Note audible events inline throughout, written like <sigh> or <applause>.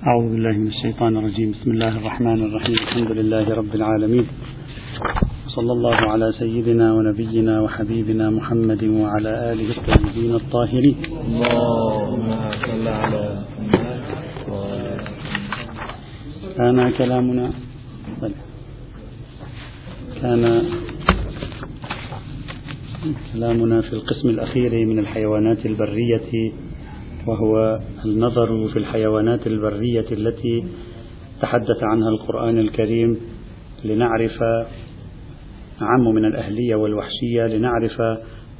أعوذ بالله من الشيطان الرجيم. بسم الله الرحمن الرحيم. الحمد لله رب العالمين. صلى الله على سيدنا ونبينا وحبيبنا محمد وعلى آله الطيبين الطاهرين. اللهم صل على كان كلامنا كان كلامنا في القسم الأخير من الحيوانات البرية وهو النظر في الحيوانات البرية التي تحدث عنها القرآن الكريم لنعرف أعم من الأهلية والوحشية لنعرف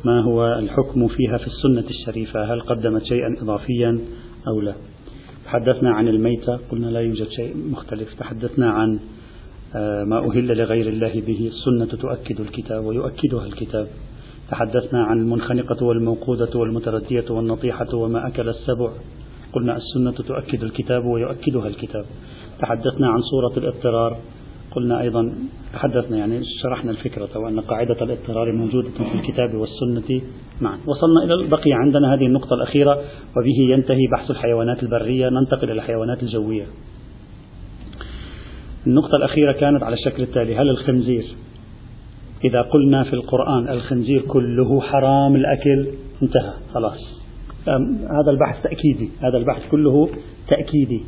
ما هو الحكم فيها في السنة الشريفة هل قدمت شيئا إضافيا أو لا. تحدثنا عن الميتة قلنا لا يوجد شيء مختلف. تحدثنا عن آه، ما أهل لغير الله به السنة تؤكد الكتاب ويؤكدها الكتاب. تحدثنا عن المنخنقة والموقودة والمتردية والنطيحة وما أكل السبع. قلنا السنة تؤكد الكتاب ويؤكدها الكتاب. تحدثنا عن صورة الاضطرار. قلنا أيضا تحدثنا يعني شرحنا الفكرة وأن قاعدة الاضطرار موجودة في الكتاب والسنة معا. وصلنا إلى بقي عندنا هذه النقطة الأخيرة وبه ينتهي بحث الحيوانات البرية. ننتقل إلى الحيوانات الجوية. النقطة الأخيرة كانت على الشكل التالي. هل الخنزير إذا قلنا في القرآن الخنزير كله حرام الأكل انتهى خلاص. هذا البحث تأكيدي هذا البحث كله تأكيدي.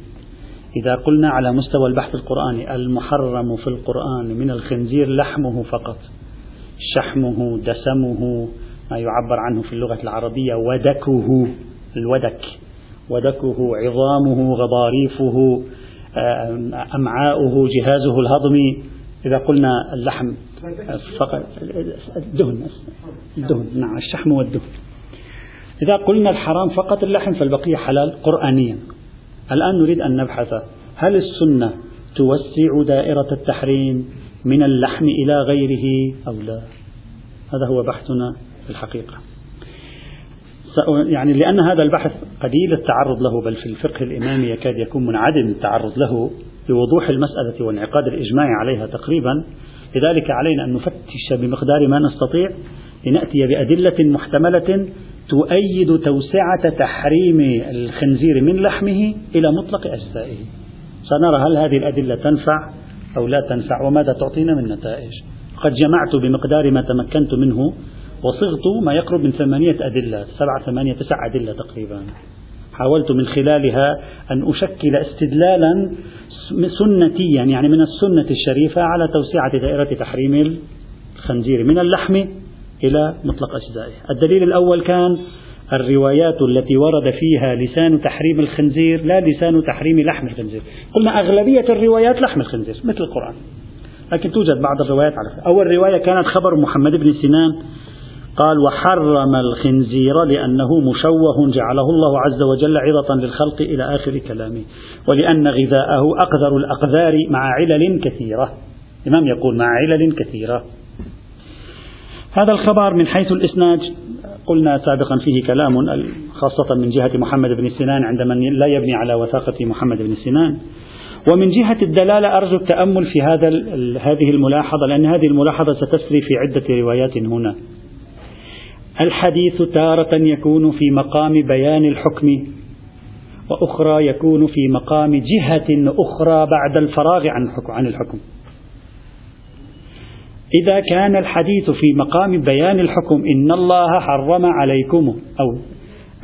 إذا قلنا على مستوى البحث القرآني المحرم في القرآن من الخنزير لحمه فقط شحمه دسمه ما يعبر عنه في اللغة العربية ودكه الودك. ودكه عظامه غضاريفه أمعاؤه جهازه الهضمي إذا قلنا اللحم فقط الدهن الدهن نعم الشحم والدهن. إذا قلنا الحرام فقط اللحم فالبقية حلال قرآنيا. الآن نريد أن نبحث هل السنة توسع دائرة التحريم من اللحم إلى غيره أو لا؟ هذا هو بحثنا في الحقيقة. يعني لأن هذا البحث قليل التعرض له بل في الفقه الإمامي يكاد يكون منعدم التعرض له. بوضوح المسألة وانعقاد الإجماع عليها تقريبا لذلك علينا أن نفتش بمقدار ما نستطيع لنأتي بأدلة محتملة تؤيد توسعة تحريم الخنزير من لحمه إلى مطلق أجزائه. سنرى هل هذه الأدلة تنفع أو لا تنفع وماذا تعطينا من نتائج؟ قد جمعت بمقدار ما تمكنت منه وصغت ما يقرب من ثمانية أدلة سبعة ثمانية تسع أدلة تقريبا. حاولت من خلالها أن أشكل استدلالا سنتيا يعني من السنة الشريفة على توسعة دائرة تحريم الخنزير من اللحم إلى مطلق أجزائه. الدليل الأول كان الروايات التي ورد فيها لسان تحريم الخنزير لا لسان تحريم لحم الخنزير. قلنا أغلبية الروايات لحم الخنزير مثل القرآن. لكن توجد بعض الروايات على أول رواية كانت خبر محمد بن سنان قال وحرم الخنزير لأنه مشوه جعله الله عز وجل عظة للخلق إلى آخر كلامه ولأن غذاءه أقذر الأقذار مع علل كثيرة. الإمام يقول مع علل كثيرة. هذا الخبر من حيث الإسناد قلنا سابقا فيه كلام خاصة من جهة محمد بن سنان عندما لا يبني على وثاقة محمد بن سنان. ومن جهة الدلالة أرجو التأمل في هذا هذه الملاحظة لأن هذه الملاحظة ستسري في عدة روايات هنا. الحديث تارة يكون في مقام بيان الحكم وأخرى يكون في مقام جهة أخرى بعد الفراغ عن عن الحكم. إذا كان الحديث في مقام بيان الحكم إن الله حرم عليكم أو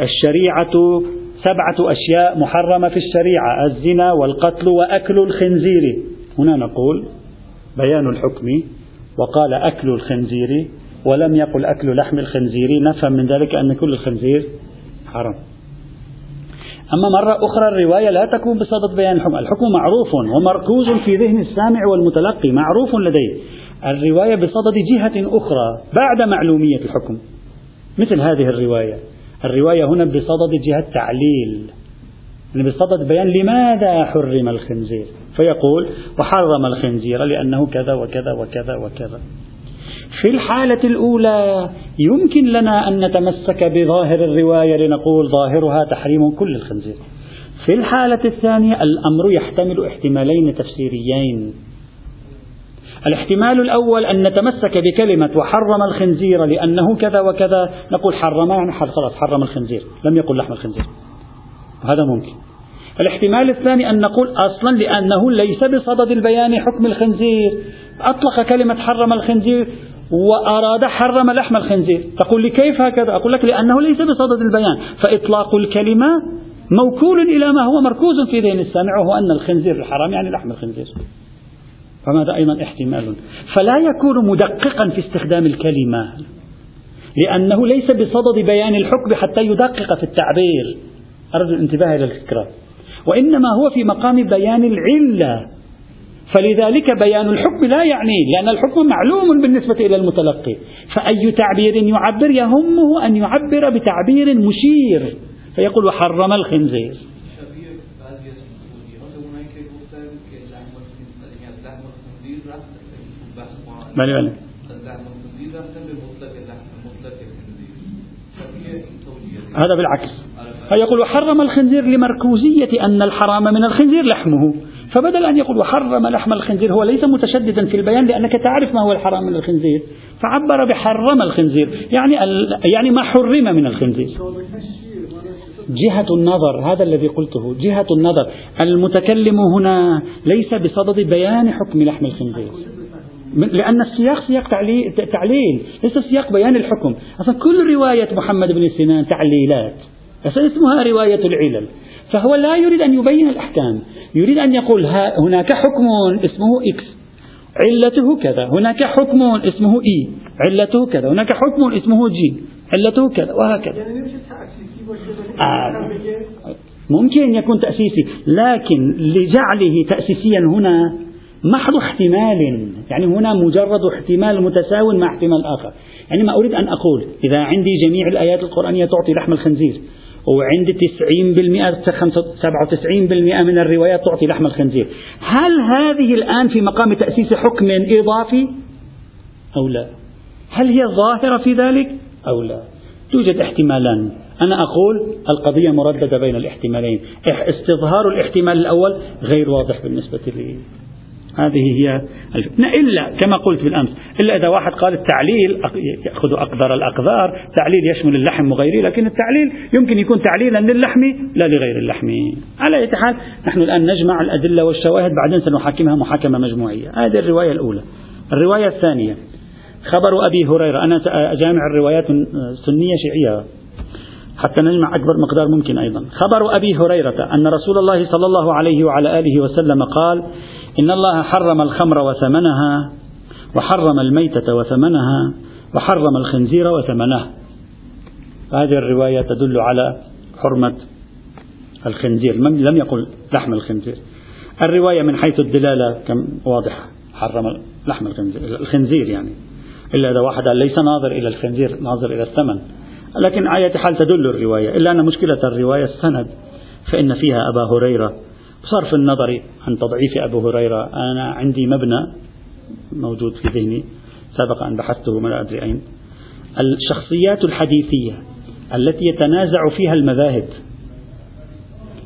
الشريعة سبعة أشياء محرمة في الشريعة الزنا والقتل وأكل الخنزير هنا نقول بيان الحكم وقال أكل الخنزير ولم يقل أكل لحم الخنزير. نفهم من ذلك أن كل الخنزير حرام. أما مرة أخرى الرواية لا تكون بصدد بيان الحكم. الحكم معروف ومركوز في ذهن السامع والمتلقي معروف لديه. الرواية بصدد جهة أخرى بعد معلومية الحكم. مثل هذه الرواية. الرواية هنا بصدد جهة تعليل. يعني بصدد بيان لماذا حرم الخنزير. فيقول وحرم الخنزير لأنه كذا وكذا وكذا وكذا. في الحالة الأولى يمكن لنا أن نتمسك بظاهر الرواية لنقول ظاهرها تحريم كل الخنزير. في الحالة الثانية الأمر يحتمل احتمالين تفسيريين. الاحتمال الأول أن نتمسك بكلمة وحرم الخنزير لأنه كذا وكذا نقول حرم يعني خلاص حرم الخنزير لم يقل لحم الخنزير. هذا ممكن. الاحتمال الثاني أن نقول أصلا لأنه ليس بصدد البيان حكم الخنزير أطلق كلمة حرم الخنزير وأراد حرم لحم الخنزير. تقول لي كيف هكذا؟ أقول لك لأنه ليس بصدد البيان. فإطلاق الكلمة موكول إلى ما هو مركوز في ذهن السامع وهو أن الخنزير الحرام يعني لحم الخنزير. فماذا أيضا؟ احتمال. فلا يكون مدققا في استخدام الكلمة لأنه ليس بصدد بيان الحكم حتى يدقق في التعبير. أرجو الانتباه إلى الفكرة. وإنما هو في مقام بيان العلة. فلذلك بيان الحكم لا يعني لأن الحكم معلوم بالنسبة إلى المتلقي. فأي تعبير يعبر يهمه أن يعبر بتعبير مشير. فيقول وحرم الخنزير. بله بله هذا بالعكس. فيقول وحرم الخنزير لمركوزية أن الحرام من الخنزير لحمه. فبدل أن يقول وحرم لحم الخنزير هو ليس متشددا في البيان لأنك تعرف ما هو الحرام من الخنزير فعبر بحرم الخنزير يعني يعني ما حرم من الخنزير. جهة النظر هذا الذي قلته جهة النظر. المتكلم هنا ليس بصدد بيان حكم لحم الخنزير. لأن السياق سياق تعليل ليس سياق بيان الحكم. أصلا كل رواية محمد بن سنان تعليلات اسمها رواية العلل. فهو لا يريد أن يبين الأحكام. يريد أن يقول هناك حكم اسمه X علته كذا. هناك حكم اسمه E علته كذا. هناك حكم اسمه G علته كذا. وهكذا. يعني آه. ممكن يكون تأسيسي لكن لجعله تأسيسيا هنا محض احتمال. يعني هنا مجرد احتمال متساو مع احتمال آخر. يعني ما أريد أن أقول إذا عندي جميع الآيات القرآنية تعطي لحم الخنزير. وعندي 90% 97% من الروايات تعطي لحم الخنزير. هل هذه الآن في مقام تأسيس حكم إضافي؟ أو لا. هل هي ظاهرة في ذلك؟ أو لا. توجد احتمالان. أنا أقول القضية مرددة بين الاحتمالين. استظهار الاحتمال الأول غير واضح بالنسبة لي. هذه هي الفتنة إلا كما قلت بالأمس إلا إذا واحد قال التعليل يأخذ أقدار الأقدار تعليل يشمل اللحم وغيره لكن التعليل يمكن يكون تعليلا للحم لا لغير اللحم. على أي حال نحن الآن نجمع الأدلة والشواهد بعدين سنحاكمها محاكمة مجموعية. هذه الرواية الأولى. الرواية الثانية خبر أبي هريرة. أنا أجامع الروايات سنية شيعية حتى نجمع أكبر مقدار ممكن أيضا. خبر أبي هريرة أن رسول الله صلى الله عليه وعلى آله وسلم قال إن الله حرم الخمر وثمنها وحرم الميتة وثمنها وحرم الخنزير وثمنه. هذه الرواية تدل على حرمة الخنزير. لم يقل لحم الخنزير. الرواية من حيث الدلالة كم؟ واضحة. حرم لحم الخنزير. الخنزير يعني. إلا إذا واحد ليس ناظر إلى الخنزير ناظر إلى الثمن. لكن آية حال تدل الرواية. إلا أن مشكلة الرواية السند فإن فيها أبا هريرة بصرف النظر عن تضعيف أبو هريرة. أنا عندي مبنى موجود في ذهني سبق أن بحثته ما أدري أين. الشخصيات الحديثية التي يتنازع فيها المذاهب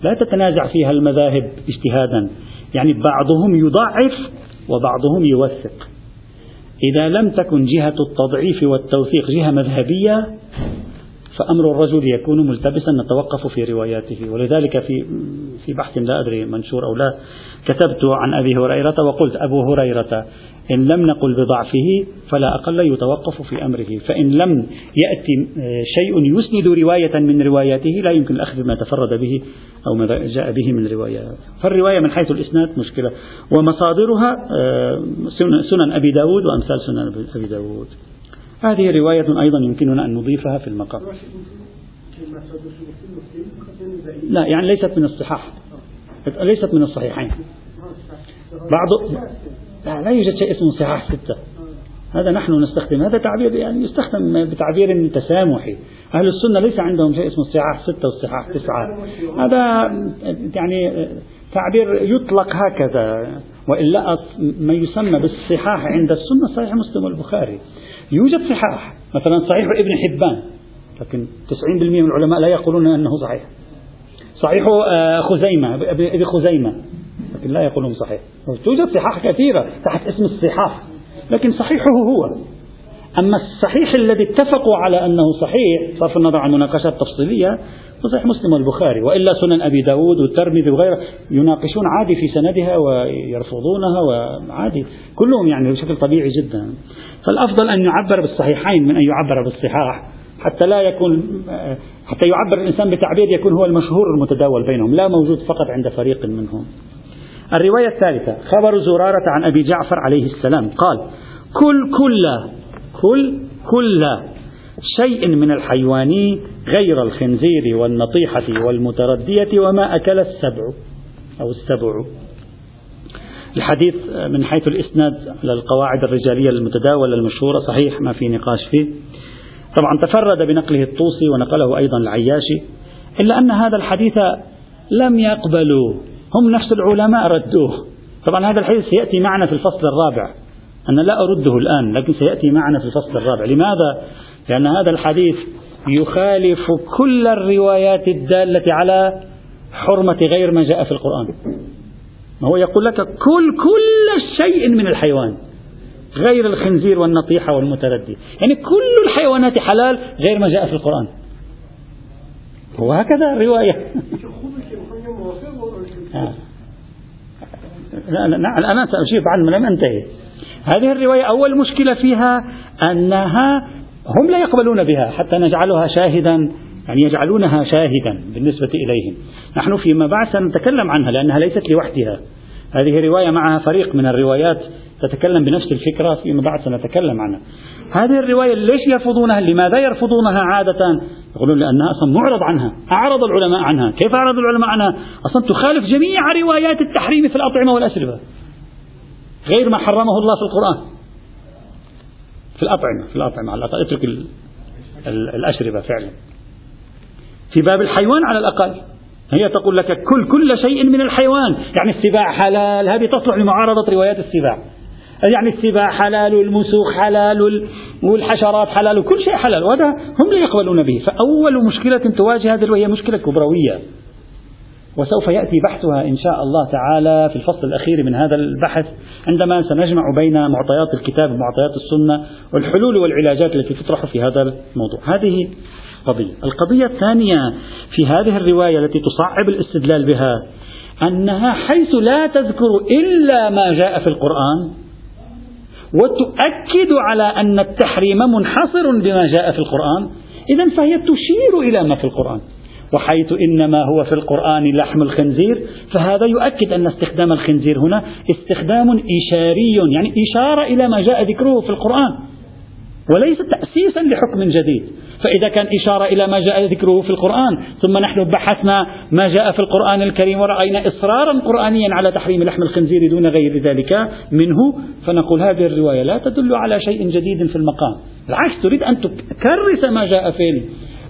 لا تتنازع فيها المذاهب اجتهادا يعني بعضهم يضعف وبعضهم يوثق. إذا لم تكن جهة التضعيف والتوثيق جهة مذهبية فأمر الرجل يكون ملتبسا نتوقف في رواياته. ولذلك في في بحث لا أدري منشور أو لا كتبت عن أبي هريرة وقلت أبو هريرة إن لم نقل بضعفه فلا أقل يتوقف في أمره. فإن لم يأتي شيء يسند رواية من رواياته لا يمكن الأخذ بما تفرد به أو ما جاء به من روايات فالرواية من حيث الإسناد مشكلة. ومصادرها آه، سنن أبي داود وأمثال سنن أبي داود. هذه رواية أيضا يمكننا أن نضيفها في المقام. لا يعني ليست من الصحاح. ليست من الصحيحين. بعض لا, لا يوجد شيء اسمه صحاح ستة. هذا نحن نستخدم. هذا تعبير يعني يستخدم بتعبير تسامحي. أهل السنة ليس عندهم شيء اسمه الصحاح ستة والصحاح تسعة. هذا يعني تعبير يطلق هكذا. وإلا ما يسمى بالصحاح عند السنة صحيح مسلم والبخاري. يوجد صحاح. مثلا صحيح ابن حبان لكن 90% من العلماء لا يقولون أنه صحيح. صحيح آه، خزيمة ابن خزيمة لكن لا يقولون صحيح. توجد صحاح كثيرة تحت اسم الصحاح لكن صحيحه هو. أما الصحيح الذي اتفقوا على أنه صحيح صرف النظر عن مناقشات تفصيلية صحيح مسلم والبخاري وإلا سنن أبي داود والترمذي وغيره يناقشون عادي في سندها ويرفضونها وعادي. كلهم يعني بشكل طبيعي جدا. فالأفضل أن يعبر بالصحيحين من أن يعبر بالصحاح حتى لا يكون حتى يعبر الإنسان بتعبير يكون هو المشهور المتداول بينهم لا موجود فقط عند فريق منهم. الرواية الثالثة خبر زرارة عن أبي جعفر عليه السلام قال كل كل كل كل شيء من الحيوان غير الخنزير والنطيحة والمتردية وما أكل السبع أو السبع. الحديث من حيث الإسناد للقواعد الرجالية المتداولة المشهورة صحيح ما في نقاش فيه. طبعا تفرد بنقله الطوسي ونقله أيضا العياشي إلا أن هذا الحديث لم يقبلوا هم نفس العلماء ردوه. طبعا هذا الحديث سيأتي معنا في الفصل الرابع. أنا لا أرده الآن لكن سيأتي معنا في الفصل الرابع. لماذا؟ لأن هذا الحديث يخالف كل الروايات الدالة على حرمة غير ما جاء في القرآن. ما هو يقول لك كل كل شيء من الحيوان غير الخنزير والنطيحة والمتردي. يعني كل الحيوانات حلال غير ما جاء في القرآن. وهكذا الرواية. <laughs> آه. لا لا أنا سأجيب عن لم أنتهي. هذه الرواية أول مشكلة فيها أنها هم لا يقبلون بها حتى نجعلها شاهدا يعني يجعلونها شاهدا بالنسبة إليهم. نحن فيما بعد سنتكلم عنها لأنها ليست لوحدها. هذه رواية معها فريق من الروايات تتكلم بنفس الفكرة فيما بعد سنتكلم عنها. هذه الرواية ليش يرفضونها؟ لماذا يرفضونها عادة؟ يقولون لأنها أصلا معرض عنها أعرض العلماء عنها. كيف أعرض العلماء عنها؟ أصلا تخالف جميع روايات التحريم في الأطعمة والأشربة غير ما حرمه الله في القرآن. في الأطعمة في الأطعمة. على اترك الأشربة فعلا. في باب الحيوان على الأقل. هي تقول لك كل كل شيء من الحيوان. يعني السباع حلال هذه تصلح لمعارضة روايات السباع. يعني السباع حلال والمسوخ حلال والحشرات حلال وكل شيء حلال. وهذا هم لا يقبلون به. فأول مشكلة تواجه هذه وهي مشكلة كبروية. وسوف يأتي بحثها إن شاء الله تعالى في الفصل الأخير من هذا البحث عندما سنجمع بين معطيات الكتاب ومعطيات السنة والحلول والعلاجات التي تطرح في هذا الموضوع. هذه قضية القضية الثانية في هذه الرواية التي تصعب الاستدلال بها أنها حيث لا تذكر إلا ما جاء في القرآن وتؤكد على أن التحريم منحصر بما جاء في القرآن إذا فهي تشير إلى ما في القرآن. وحيث إنما هو في القرآن لحم الخنزير فهذا يؤكد أن استخدام الخنزير هنا استخدام إشاري يعني إشارة إلى ما جاء ذكره في القرآن. وليس تأسيسا لحكم جديد. فإذا كان إشارة إلى ما جاء ذكره في القرآن ثم نحن بحثنا ما جاء في القرآن الكريم ورأينا إصرارا قرآنيا على تحريم لحم الخنزير دون غير ذلك منه فنقول هذه الرواية لا تدل على شيء جديد في المقام. بالعكس تريد أن تكرس ما جاء في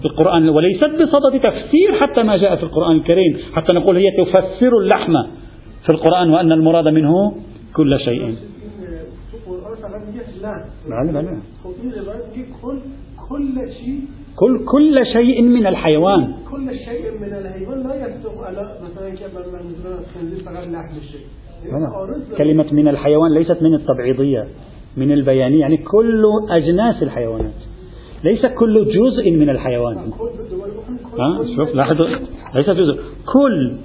القرآن وليست بصدد تفسير حتى ما جاء في القرآن الكريم حتى نقول هي تفسر اللحم في القرآن وأن المراد منه كل شيء. بله بله كل شيء. كل كل شيء من الحيوان. كل شيء من الحيوان لا يصدق على مثلا فقط لحم الشيء. كلمة من الحيوان ليست من التبعيضية من البيانية يعني كل أجناس الحيوانات. ليس كل جزء من الحيوان. ها؟ شوف لاحظوا. ليس جزء. كل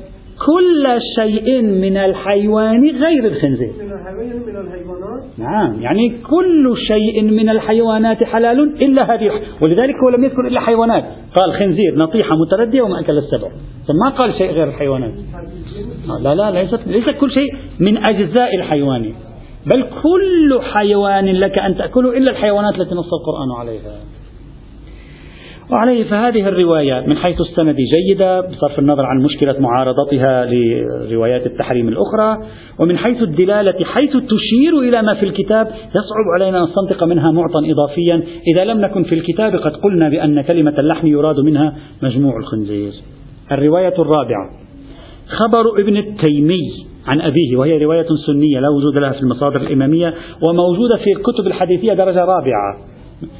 كل شيء من الحيوان غير الخنزير. من الحيوانات نعم يعني كل شيء من الحيوانات حلال إلا هذه. ولذلك هو لم يذكر إلا حيوانات. قال خنزير نطيحة متردية وما أكل السبع. ما قال شيء غير الحيوانات؟ لا لا ليست ليس كل شيء من أجزاء الحيوان. بل كل حيوان لك أن تأكله إلا الحيوانات التي نص القرآن عليها. وعليه فهذه الرواية من حيث السند جيدة بصرف النظر عن مشكلة معارضتها لروايات التحريم الأخرى ومن حيث الدلالة حيث تشير إلى ما في الكتاب يصعب علينا أن نستنطق منها معطى إضافيا. إذا لم نكن في الكتاب قد قلنا بأن كلمة اللحم يراد منها مجموع الخنزير. الرواية الرابعة خبر ابن التيمي عن أبيه وهي رواية سنية لا وجود لها في المصادر الإمامية وموجودة في الكتب الحديثية درجة رابعة.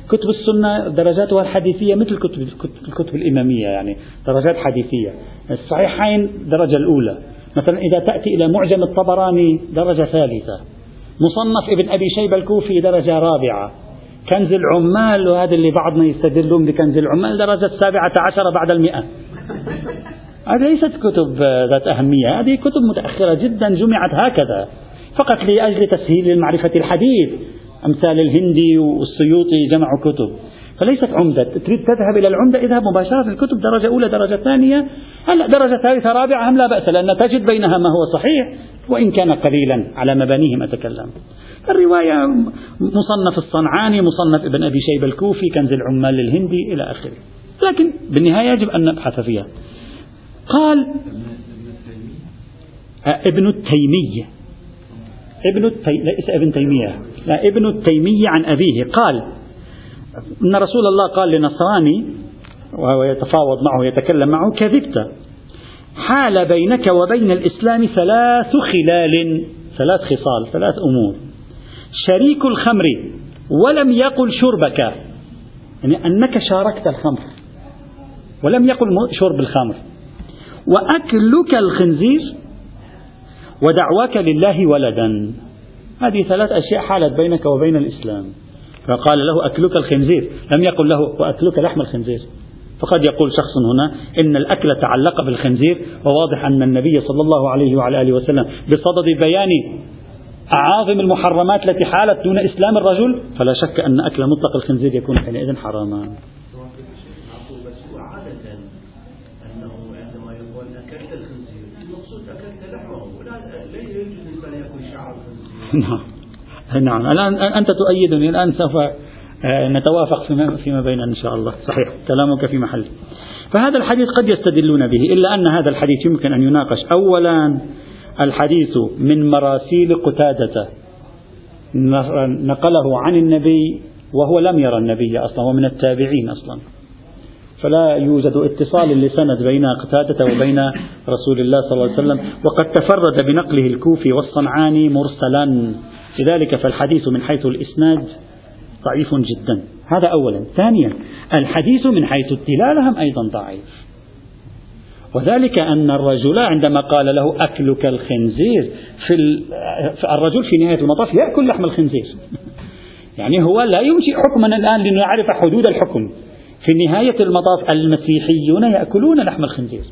كتب السنة درجاتها الحديثية مثل كتب الكتب الإمامية يعني درجات حديثية. الصحيحين الدرجة الأولى. مثلا إذا تأتي إلى معجم الطبراني درجة ثالثة. مصنف ابن أبي شيبة الكوفي درجة رابعة. كنز العمال وهذا اللي بعضنا يستدلون بكنز العمال درجة السابعة عشرة بعد المئة. هذه ليست كتب ذات أهمية هذه كتب متأخرة جدا جمعت هكذا. فقط لأجل تسهيل معرفة الحديث. أمثال الهندي والسيوطي جمعوا كتب. فليست عمدة. تريد تذهب إلى العمدة؟ اذهب مباشرة الكتب. درجة أولى درجة ثانية. هلأ درجة ثالثة رابعة هم لا بأس لأن تجد بينها ما هو صحيح. وإن كان قليلا على مبانيهم أتكلم. الرواية مصنف الصنعاني مصنف ابن أبي شيبة الكوفي كنز العمال للهندي إلى آخره. لكن بالنهاية يجب أن نبحث فيها. قال ابن التيمية. ابن التي... ليس ابن تيمية. ابن التيمية عن أبيه. قال أن رسول الله قال لنصراني وهو يتفاوض معه يتكلم معه كذبت. حال بينك وبين الإسلام ثلاث خلال ثلاث خصال ثلاث أمور. شريك الخمر ولم يقل شربك. يعني أنك شاركت الخمر ولم يقل شرب الخمر. وأكلك الخنزير ودعواك لله ولدا. هذه ثلاث أشياء حالت بينك وبين الإسلام. فقال له أكلك الخنزير. لم يقل له وأكلك لحم الخنزير. فقد يقول شخص هنا إن الأكل تعلق بالخنزير وواضح أن النبي صلى الله عليه وعلى آله وسلم بصدد بيان أعاظم المحرمات التي حالت دون إسلام الرجل فلا شك أن أكل مطلق الخنزير يكون حينئذ حراما. <laughs> نعم. نعم. الآن أنت تؤيدني الآن سوف آه، نتوافق فيما, بيننا إن شاء الله. صحيح. كلامك في محل. فهذا الحديث قد يستدلون به إلا أن هذا الحديث يمكن أن يناقش أولا الحديث من مراسيل قتادة. نقله عن النبي وهو لم يرى النبي أصلا هو من التابعين أصلا. فلا يوجد اتصال لسند بين قتادة وبين رسول الله صلى الله عليه وسلم. وقد تفرد بنقله الكوفي والصنعاني مرسلا. لذلك فالحديث من حيث الإسناد ضعيف جدا. هذا أولا. ثانيا الحديث من حيث الدلالة هم أيضا ضعيف. وذلك أن الرجل عندما قال له أكلك الخنزير في الرجل في نهاية المطاف يأكل لحم الخنزير. يعني هو لا ينشئ حكما الآن لنعرف حدود الحكم. في نهاية المطاف المسيحيون يأكلون لحم الخنزير.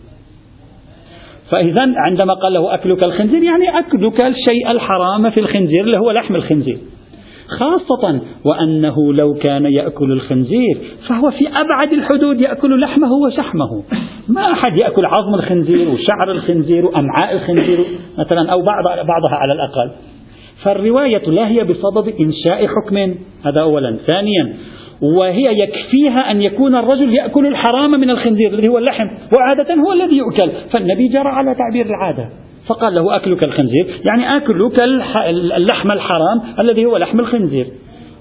فإذا عندما قال له أكلك الخنزير يعني أكلك الشيء الحرام في الخنزير اللي هو لحم الخنزير. خاصة وأنه لو كان يأكل الخنزير فهو في أبعد الحدود يأكل لحمه وشحمه. ما أحد يأكل عظم الخنزير وشعر الخنزير وأمعاء الخنزير مثلا أو بعض بعضها على الأقل. فالرواية لا هي بصدد إنشاء حكم. هذا أولا. ثانيا وهي يكفيها أن يكون الرجل يأكل الحرام من الخنزير الذي هو اللحم وعادة هو الذي يؤكل. فالنبي جرى على تعبير العادة فقال له أكلك الخنزير؟ يعني أكلك اللحم الحرام الذي هو لحم الخنزير.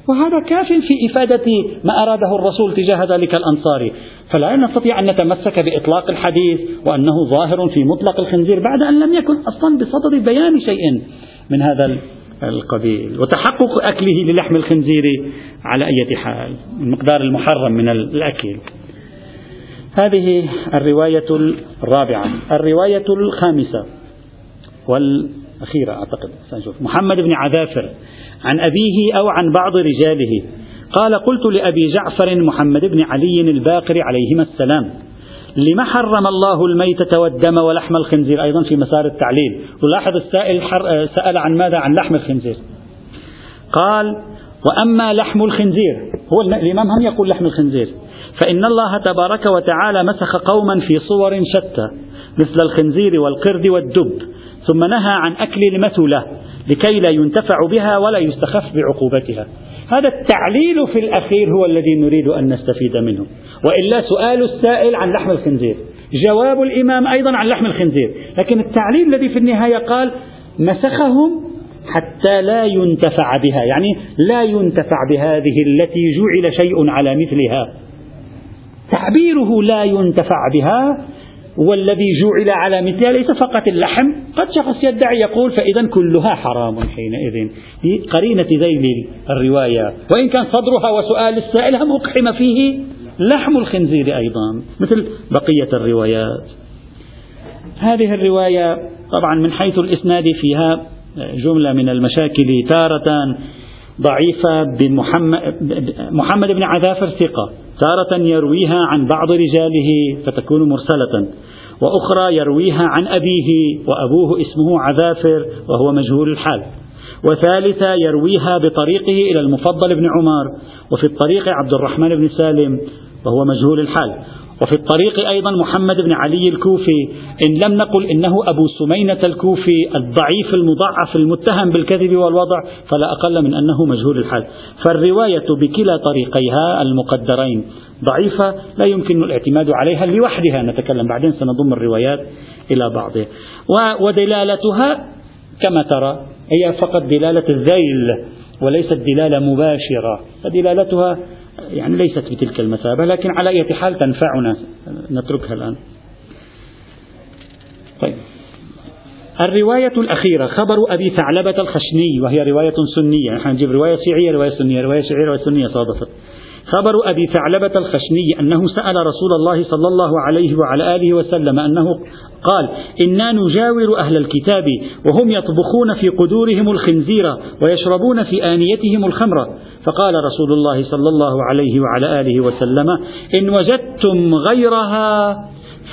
وهذا كاف في إفادة ما أراده الرسول تجاه ذلك الأنصاري. فلا نستطيع أن نتمسك بإطلاق الحديث وأنه ظاهر في مطلق الخنزير بعد أن لم يكن أصلا بصدد بيان شيء من هذا القبيل. وتحقق أكله للحم الخنزير على أي حال المقدار المحرم من الأكل. هذه الرواية الرابعة. الرواية الخامسة والأخيرة أعتقد. سنشوف. محمد بن عذافر عن أبيه أو عن بعض رجاله قال قلت لأبي جعفر محمد بن علي الباقر عليهما السلام. لما حرم الله الميتة والدم ولحم الخنزير أيضا في مسار التعليل. ولاحظ السائل سأل عن ماذا؟ عن لحم الخنزير. قال وأما لحم الخنزير هو الإمام هم يقول لحم الخنزير. فإن الله تبارك وتعالى مسخ قوما في صور شتى مثل الخنزير والقرد والدب ثم نهى عن أكل المثلة لكي لا ينتفع بها ولا يستخف بعقوبتها. هذا التعليل في الأخير هو الذي نريد أن نستفيد منه. وإلا سؤال السائل عن لحم الخنزير. جواب الإمام أيضا عن لحم الخنزير. لكن التعليل الذي في النهاية قال مسخهم حتى لا ينتفع بها. يعني لا ينتفع بهذه التي جعل شيء على مثلها. تعبيره لا ينتفع بها والذي جعل على مثلها ليس فقط اللحم. قد شخص يدعي يقول فإذا كلها حرام حينئذ. قرينة ذيل الرواية. وإن كان صدرها وسؤال السائل هم أقحم فيه؟ لحم الخنزير أيضا. مثل بقية الروايات. هذه الرواية طبعا من حيث الإسناد فيها جملة من المشاكل تارة ضعيفة محمد بن عذافر ثقة. تارة يرويها عن بعض رجاله فتكون مرسلة. وأخرى يرويها عن أبيه وأبوه اسمه عذافر وهو مجهول الحال. وثالثة يرويها بطريقه إلى المفضل بن عمر وفي الطريق عبد الرحمن بن سالم وهو مجهول الحال. وفي الطريق أيضا محمد بن علي الكوفي. إن لم نقل إنه أبو سمينة الكوفي الضعيف المضعف المتهم بالكذب والوضع فلا أقل من أنه مجهول الحال. فالرواية بكلا طريقيها المقدرين. ضعيفة لا يمكن الاعتماد عليها لوحدها. نتكلم بعدين سنضم الروايات إلى بعضها. ودلالتها كما ترى هي فقط دلالة الذيل وليست دلالة مباشرة. فدلالتها يعني ليست بتلك المثابة لكن على أي حال تنفعنا. نتركها الآن. طيب. الرواية الأخيرة خبر أبي ثعلبة الخشني وهي رواية سنية. نحن نجيب رواية شيعية رواية سنية رواية شيعية رواية سنية صادفت. خبر أبي ثعلبة الخشني أنه سأل رسول الله صلى الله عليه وعلى آله وسلم أنه قال إنا نجاور أهل الكتاب وهم يطبخون في قدورهم الخنزير ويشربون في آنيتهم الخمر فقال رسول الله صلى الله عليه وعلى آله وسلم إن وجدتم غيرها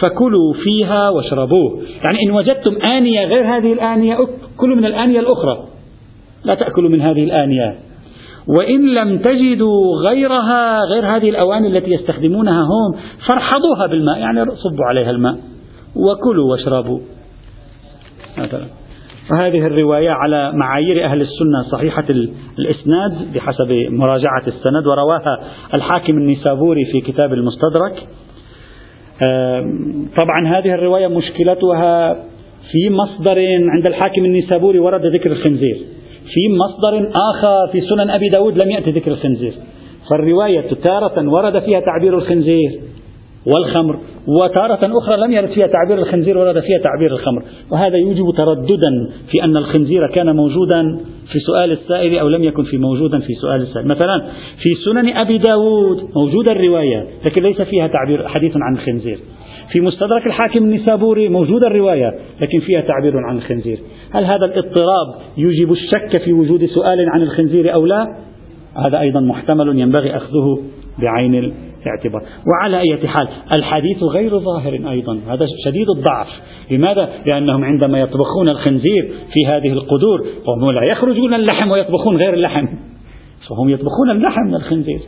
فكلوا فيها واشربوه. يعني إن وجدتم آنية غير هذه الآنية كلوا من الآنية الأخرى لا تأكلوا من هذه الآنية. وإن لم تجدوا غيرها غير هذه الأواني التي يستخدمونها هم فارحضوها بالماء يعني صبوا عليها الماء وكلوا واشربوا. مثلا. وهذه الرواية على معايير أهل السنة صحيحة الإسناد بحسب مراجعة السند ورواها الحاكم النيسابوري في كتاب المستدرك. طبعا هذه الرواية مشكلتها في مصدر عند الحاكم النيسابوري ورد ذكر الخنزير. في مصدر آخر في سنن أبي داود لم يأتي ذكر الخنزير. فالرواية تارة ورد فيها تعبير الخنزير والخمر. وتارة أخرى لم يرد فيها تعبير الخنزير ورد فيها تعبير الخمر. وهذا يوجب ترددا في أن الخنزير كان موجودا في سؤال السائل أو لم يكن في موجودا في سؤال السائل. مثلا في سنن أبي داود موجودة الرواية لكن ليس فيها تعبير حديث عن الخنزير. في مستدرك الحاكم النسابوري موجودة الرواية لكن فيها تعبير عن الخنزير. هل هذا الاضطراب يوجب الشك في وجود سؤال عن الخنزير أو لا؟ هذا أيضا محتمل ينبغي أخذه بعين الاعتبار وعلى أي حال الحديث غير ظاهر أيضا. هذا شديد الضعف. لماذا؟ لأنهم عندما يطبخون الخنزير في هذه القدور فهم لا يخرجون اللحم ويطبخون غير اللحم. فهم يطبخون اللحم من الخنزير.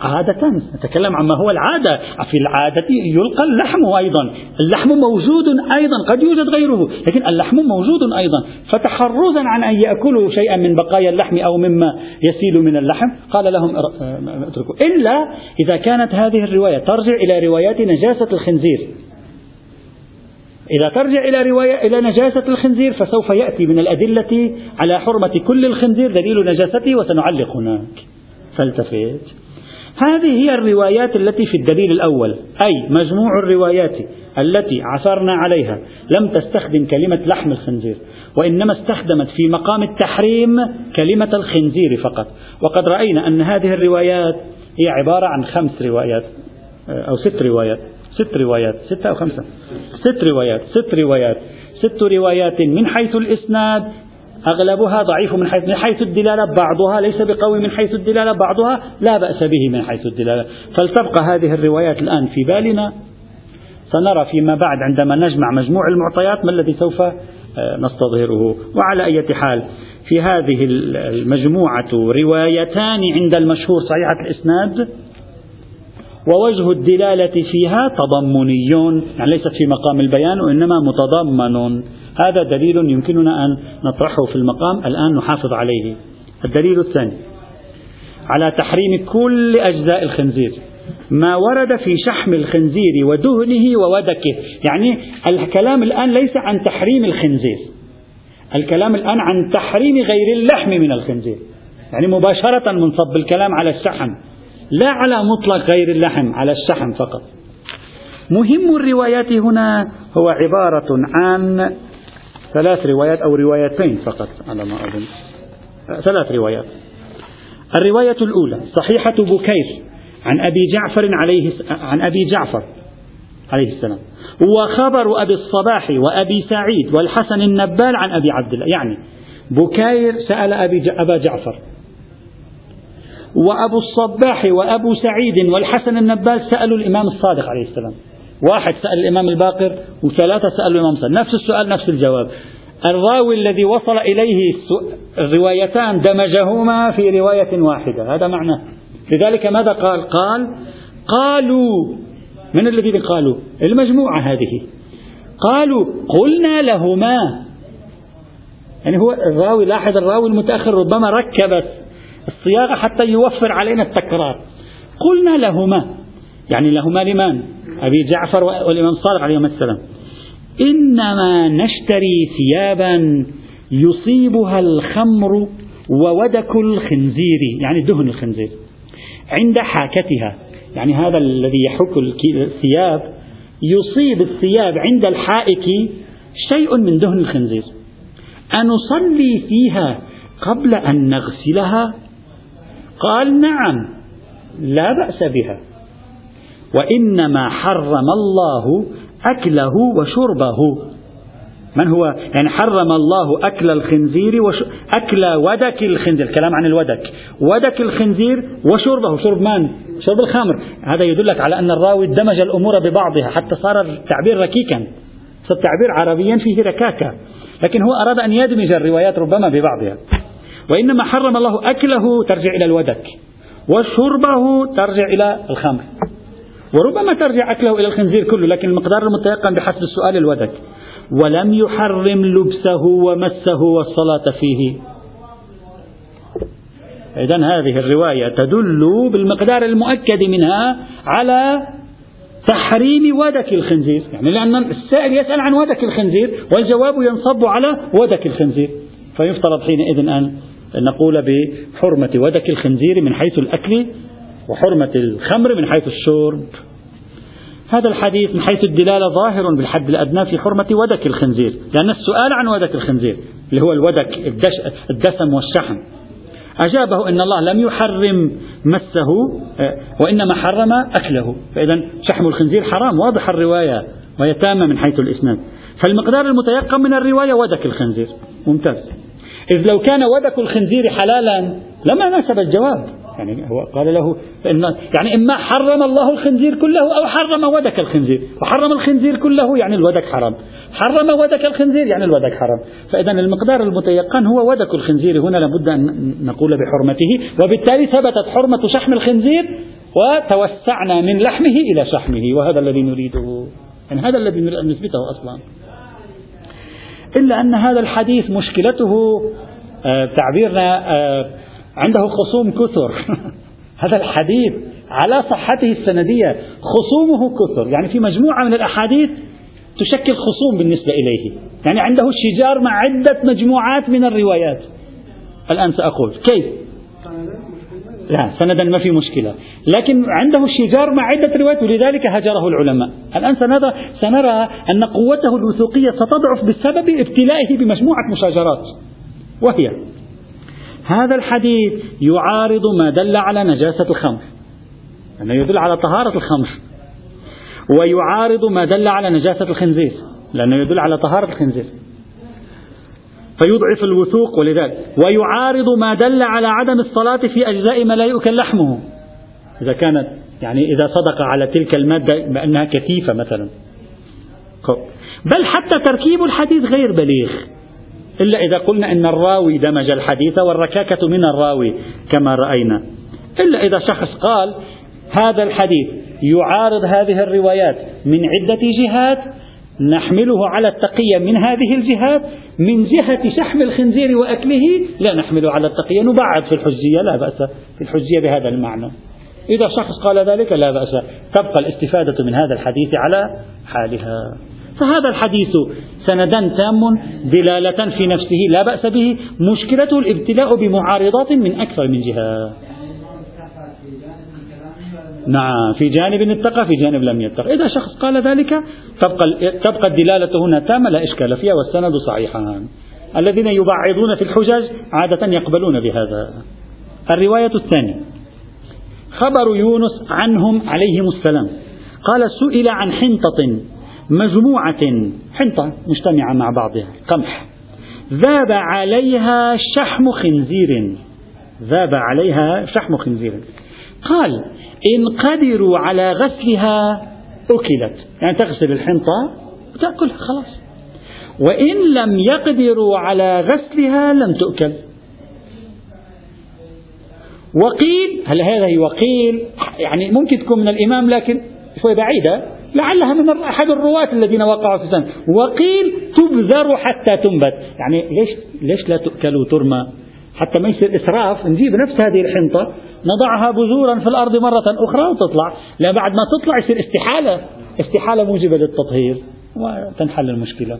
عادة نتكلم عما هو العادة. في العادة يلقى اللحم أيضا. اللحم موجود أيضا. قد يوجد غيره. لكن اللحم موجود أيضا. فتحرزا عن أن يأكلوا شيئا من بقايا اللحم أو مما يسيل من اللحم قال لهم اتركوا. إلا إذا كانت هذه الرواية ترجع إلى روايات نجاسة الخنزير. إذا ترجع إلى رواية إلى نجاسة الخنزير فسوف يأتي من الأدلة على حرمة كل الخنزير دليل نجاسته وسنعلق هناك. فالتفت هذه هي الروايات التي في الدليل الأول أي مجموع الروايات التي عثرنا عليها لم تستخدم كلمة لحم الخنزير وإنما استخدمت في مقام التحريم كلمة الخنزير فقط. وقد رأينا أن هذه الروايات هي عبارة عن خمس روايات أو ست روايات ست روايات ستة أو خمسة ست روايات ست روايات ست روايات من حيث الإسناد أغلبها ضعيف من حيث من حيث الدلالة بعضها ليس بقوي من حيث الدلالة بعضها لا بأس به من حيث الدلالة. فلتبقى هذه الروايات الآن في بالنا. سنرى فيما بعد عندما نجمع مجموع المعطيات ما الذي سوف آه، نستظهره. وعلى أي حال في هذه المجموعة روايتان عند المشهور صحيحة الإسناد ووجه الدلالة فيها تضمني يعني ليست في مقام البيان وإنما متضمن هذا دليل يمكننا أن نطرحه في المقام الآن نحافظ عليه. الدليل الثاني على تحريم كل أجزاء الخنزير. ما ورد في شحم الخنزير ودهنه وودكه. يعني الكلام الآن ليس عن تحريم الخنزير. الكلام الآن عن تحريم غير اللحم من الخنزير. يعني مباشرة منصب الكلام على الشحم. لا على مطلق غير اللحم على الشحم فقط. مهم الروايات هنا هو عبارة عن ثلاث روايات أو روايتين فقط. على ما أظن. ثلاث روايات. الرواية الأولى صحيحة بكير عن أبي جعفر عليه عن أبي جعفر عليه السلام. وخبر أبي الصباح وأبي سعيد والحسن النبال عن أبي عبد الله. يعني بكير سأل أبي أبا جعفر. وأبو الصباح وأبو سعيد والحسن النباس سألوا الإمام الصادق عليه السلام. واحد سأل الإمام الباقر وثلاثة سألوا الإمام الصادق نفس السؤال نفس الجواب. الراوي الذي وصل إليه الروايتان دمجهما في رواية واحدة. هذا معنى لذلك ماذا قال؟ قال قالوا من الذين قالوا؟ المجموعة هذه. قالوا قلنا لهما. يعني هو الراوي لاحظ الراوي المتأخر ربما ركب الصياغة حتى يوفر علينا التكرار. قلنا لهما. يعني لهما لمن؟ أبي جعفر والإمام الصادق عليهما السلام. إنما نشتري ثيابا يصيبها الخمر وودك الخنزير يعني دهن الخنزير عند حاكتها. يعني هذا الذي يحك الثياب يصيب الثياب عند الحائك شيء من دهن الخنزير. أنصلي فيها قبل أن نغسلها؟ قال نعم لا بأس بها. وإنما حرم الله أكله وشربه. من هو؟ يعني حرم الله أكل الخنزير وش... أكل ودك الخنزير. الكلام عن الودك. ودك الخنزير وشربه. شرب من؟ شرب الخمر. هذا يدلك على أن الراوي دمج الأمور ببعضها. حتى صار التعبير ركيكا. صار التعبير عربيا فيه ركاكة. لكن هو أراد أن يدمج الروايات ربما ببعضها. وإنما حرم الله أكله ترجع إلى الودك. وشربه ترجع إلى الخمر. وربما ترجع أكله إلى الخنزير كله لكن المقدار المتيقن بحسب السؤال الودك. ولم يحرم لبسه ومسه والصلاة فيه. إذا هذه الرواية تدل بالمقدار المؤكد منها على تحريم ودك الخنزير. يعني لأن السائل يسأل عن ودك الخنزير والجواب ينصب على ودك الخنزير. فيفترض حينئذ أن نقول بحرمة ودك الخنزير من حيث الأكل وحرمة الخمر من حيث الشرب. هذا الحديث من حيث الدلالة ظاهر بالحد الأدنى في حرمة ودك الخنزير لأن السؤال عن ودك الخنزير اللي هو الودك الدسم والشحم أجابه أن الله لم يحرم مسه آه، وإنما حرم أكله. فإذا شحم الخنزير حرام واضح الرواية وهي تامة من حيث الإسناد. فالمقدار المتيقن من الرواية ودك الخنزير. ممتاز. إذ لو كان ودك الخنزير حلالا لما ناسب الجواب. يعني هو قال له إن يعني إما حرم الله الخنزير كله أو حرم ودك الخنزير. وحرم الخنزير كله يعني الودك حرام. حرم ودك الخنزير يعني الودك حرام. فإذا المقدار المتيقن هو ودك الخنزير. هنا لابد أن نقول بحرمته. وبالتالي ثبتت حرمة شحم الخنزير وتوسعنا من لحمه إلى شحمه. وهذا الذي نريده. يعني هذا الذي نريد أن نثبته أصلا. إلا أن هذا الحديث مشكلته آه، تعبيرنا آه، عنده خصوم كثر. <laughs> هذا الحديث على صحته السندية. خصومه كثر. يعني في مجموعة من الأحاديث تشكل خصوم بالنسبة إليه. يعني عنده شجار مع عدة مجموعات من الروايات. الآن سأقول. كيف؟ لا سندا ما في مشكلة. لكن عنده شجار مع عدة روايات ولذلك هجره العلماء. الآن سنرى, سنرى أن قوته الوثوقية ستضعف بسبب ابتلائه بمجموعة مشاجرات. وهي هذا الحديث يعارض ما دل على نجاسة الخمر. لأنه يدل على طهارة الخمر. ويعارض ما دل على نجاسة الخنزير. لأنه يدل على طهارة الخنزير. فيضعف الوثوق ولذلك. ويعارض ما دل على عدم الصلاة في أجزاء ما لا يؤكل لحمه. إذا كانت يعني إذا صدق على تلك المادة بأنها كثيفة مثلا. بل حتى تركيب الحديث غير بليغ. إلا إذا قلنا أن الراوي دمج الحديث والركاكة من الراوي كما رأينا. إلا إذا شخص قال هذا الحديث يعارض هذه الروايات من عدة جهات نحمله على التقية من هذه الجهات من جهة شحم الخنزير وأكله لا نحمله على التقية نبعد في الحجية لا بأس في الحجية بهذا المعنى. إذا شخص قال ذلك لا بأس تبقى الاستفادة من هذا الحديث على حالها. فهذا الحديث. سندا تام دلالة في نفسه لا بأس به مشكلته الابتلاء بمعارضات من أكثر من جهة. نعم في جانب اتقى في جانب لم يتقى إذا شخص قال ذلك تبقى, تبقى الدلالة هنا تامة لا إشكال فيها والسند صحيحان. الذين يبعضون في الحجج عادة يقبلون بهذا. الرواية الثانية. خبر يونس عنهم عليهم السلام. قال سئل عن حنطة. مجموعة حنطة مجتمعة مع بعضها. قمح. ذاب عليها شحم خنزير. ذاب عليها شحم خنزير. قال إن قدروا على غسلها أكلت. يعني تغسل الحنطة وتأكلها خلاص. وإن لم يقدروا على غسلها لم تؤكل. وقيل هل هذا وقيل يعني ممكن تكون من الإمام لكن شوي بعيدة لعلها من أحد الرواة الذين وقعوا في السنة وقيل تبذر حتى تنبت. يعني ليش ليش لا تؤكل وترمى حتى ما يصير إسراف نجيب نفس هذه الحنطة نضعها بذورا في الأرض مرة أخرى وتطلع. لا بعد ما تطلع يصير استحالة. استحالة موجبة للتطهير. وتنحل المشكلة.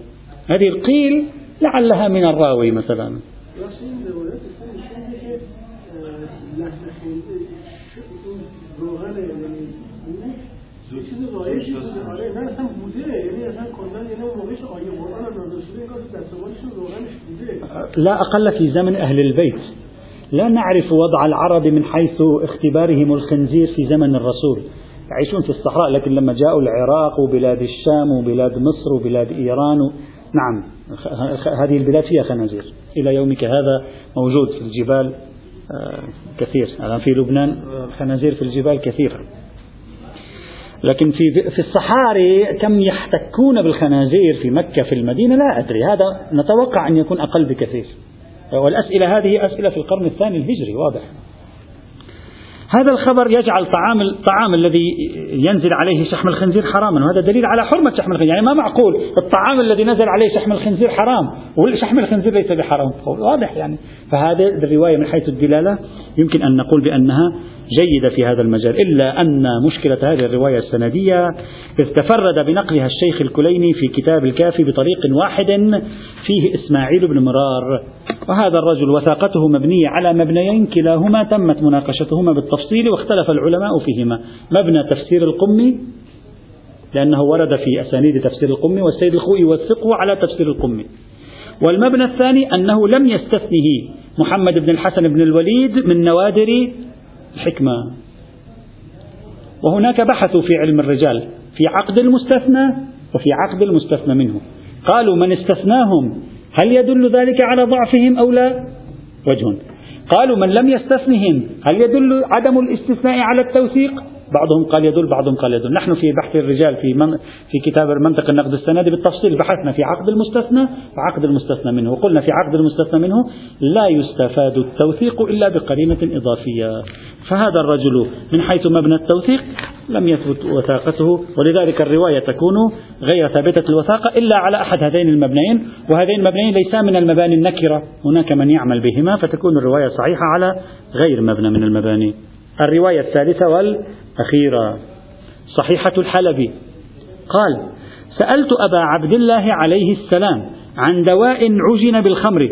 هذه القيل لعلها من الراوي مثلا. لا أقل في زمن أهل البيت. لا نعرف وضع العرب من حيث اختبارهم الخنزير في زمن الرسول. يعيشون في الصحراء لكن لما جاءوا العراق وبلاد الشام وبلاد مصر وبلاد إيران نعم هذه البلاد فيها خنازير. إلى يومك هذا موجود في الجبال آه، كثير. الآن في لبنان خنازير في الجبال كثيرة. لكن في في الصحاري كم يحتكون بالخنازير في مكة في المدينة لا أدري. هذا نتوقع أن يكون أقل بكثير. والأسئلة هذه أسئلة في القرن الثاني الهجري واضح. هذا الخبر يجعل طعام الطعام الذي ينزل عليه شحم الخنزير حراما وهذا دليل على حرمة شحم الخنزير. يعني ما معقول الطعام الذي نزل عليه شحم الخنزير حرام وشحم الخنزير ليس بحرام. واضح يعني. فهذه الرواية من حيث الدلالة يمكن أن نقول بأنها جيدة في هذا المجال. إلا أن مشكلة هذه الرواية السندية إذ تفرد بنقلها الشيخ الكليني في كتاب الكافي بطريق واحد فيه إسماعيل بن مرار. وهذا الرجل وثاقته مبنية على مبنيين كلاهما تمت مناقشتهما بالتفصيل واختلف العلماء فيهما. مبنى تفسير القمي لأنه ورد في أسانيد تفسير القمي والسيد الخوئي يوثقه على تفسير القمي والمبنى الثاني أنه لم يستثنه محمد بن الحسن بن الوليد من نوادر الحكمة. وهناك بحثوا في علم الرجال في عقد المستثنى وفي عقد المستثنى منه. قالوا من استثناهم هل يدل ذلك على ضعفهم أو لا؟ وجه. قالوا من لم يستثنهم هل يدل عدم الاستثناء على التوثيق؟ بعضهم قال يدل بعضهم قال يدل. نحن في بحث الرجال في من في كتاب منطق النقد السندي بالتفصيل بحثنا في عقد المستثنى وعقد المستثنى منه. وقلنا في عقد المستثنى منه لا يستفاد التوثيق إلا بقرينة إضافية. فهذا الرجل من حيث مبنى التوثيق لم يثبت وثاقته. ولذلك الرواية تكون غير ثابتة الوثاقة إلا على أحد هذين المبنيين وهذين المبنيين ليسا من المباني النكرة. هناك من يعمل بهما فتكون الرواية صحيحة على غير مبنى من المباني. الرواية الثالثة والأخيرة. صحيحة الحلبي. قال سألت أبا عبد الله عليه السلام عن دواء عجن بالخمر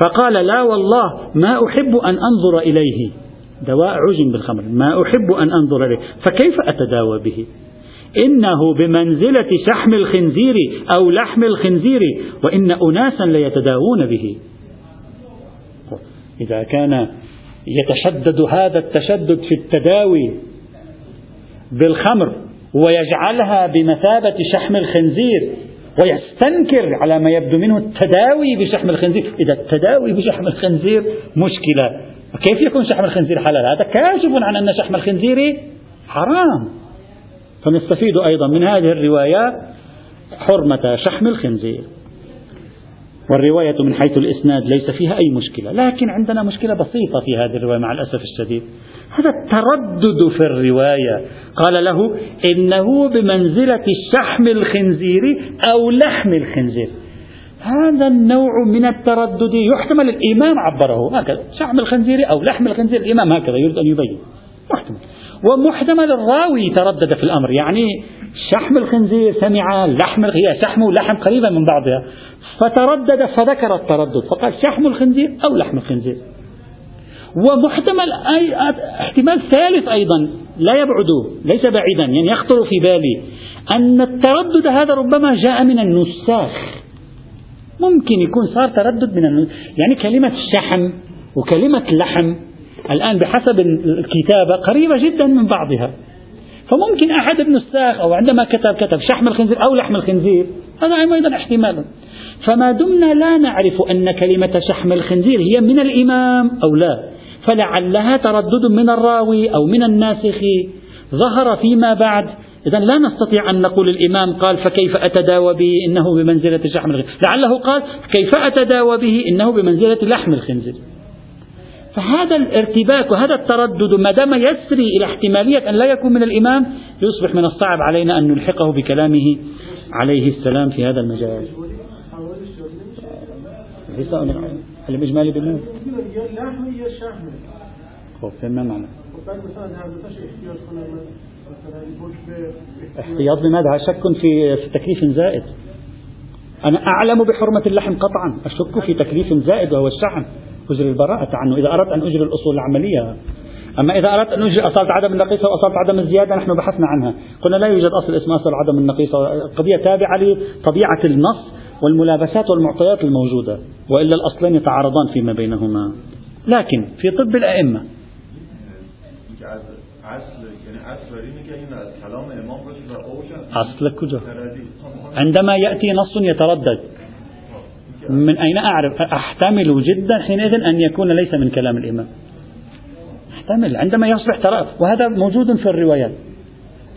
فقال لا والله ما أحب أن أنظر إليه. دواء عجن بالخمر ما أحب أن أنظر إليه. فكيف أتداوى به؟ إنه بمنزلة شحم الخنزير أو لحم الخنزير وإن أناسا ليتداوون به. إذا كان يتشدد هذا التشدد في التداوي بالخمر ويجعلها بمثابة شحم الخنزير ويستنكر على ما يبدو منه التداوي بشحم الخنزير إذا التداوي بشحم الخنزير مشكلة. كيف يكون شحم الخنزير حلال؟ هذا كاشف عن أن شحم الخنزير حرام. فنستفيد أيضا من هذه الروايات حرمة شحم الخنزير. والرواية من حيث الإسناد ليس فيها أي مشكلة لكن عندنا مشكلة بسيطة في هذه الرواية مع الأسف الشديد. هذا التردد في الرواية. قال له إنه بمنزلة شحم الخنزير أو لحم الخنزير. هذا النوع من التردد يحتمل الإمام عبره هكذا شحم الخنزير أو لحم الخنزير الإمام هكذا يريد أن يبين محتمل. ومحتمل الراوي تردد في الأمر يعني شحم الخنزير سمع لحم هي شحم ولحم قريبا من بعضها فتردد فذكر التردد فقال شحم الخنزير أو لحم الخنزير. ومحتمل أي احتمال ثالث أيضا لا يبعد ليس بعيدا يعني يخطر في بالي أن التردد هذا ربما جاء من النساخ. ممكن يكون صار تردد من النساخ يعني كلمة شحم وكلمة لحم الآن بحسب الكتابة قريبة جدا من بعضها. فممكن أحد النساخ أو عندما كتب كتب شحم الخنزير أو لحم الخنزير هذا أيضا احتمال فما دمنا لا نعرف أن كلمة شحم الخنزير هي من الإمام أو لا. فلعلها تردد من الراوي أو من الناسخ. ظهر فيما بعد إذا لا نستطيع أن نقول الإمام قال فكيف أتداوى به إنه بمنزلة شحم الخنزير؟ لعله قال كيف أتداوى به إنه بمنزلة لحم الخنزير؟ فهذا الارتباك وهذا التردد ما دام يسري إلى احتمالية أن لا يكون من الإمام يصبح من الصعب علينا أن نلحقه بكلامه عليه السلام في هذا المجال. الإجمالي بالنور خب فهمنا معنى احتياط بماذا شك في, تكليف زائد. أنا أعلم بحرمة اللحم قطعا. أشك في تكليف زائد وهو الشحم. أجري البراءة عنه. إذا أردت أن أجري الأصول العملية. أما إذا أردت أن أجري أصالة عدم النقيصة وأصالة عدم الزيادة نحن بحثنا عنها. قلنا لا يوجد أصل اسمه أصل عدم النقيصة قضية تابعة لطبيعة النص والملابسات والمعطيات الموجودة. وإلا الأصلين يتعارضان فيما بينهما. لكن في طب الأئمة أصل كجا عندما يأتي نص يتردد من أين أعرف؟ أحتمل جدا حينئذ أن يكون ليس من كلام الإمام. أحتمل عندما يصبح ترى وهذا موجود في الروايات.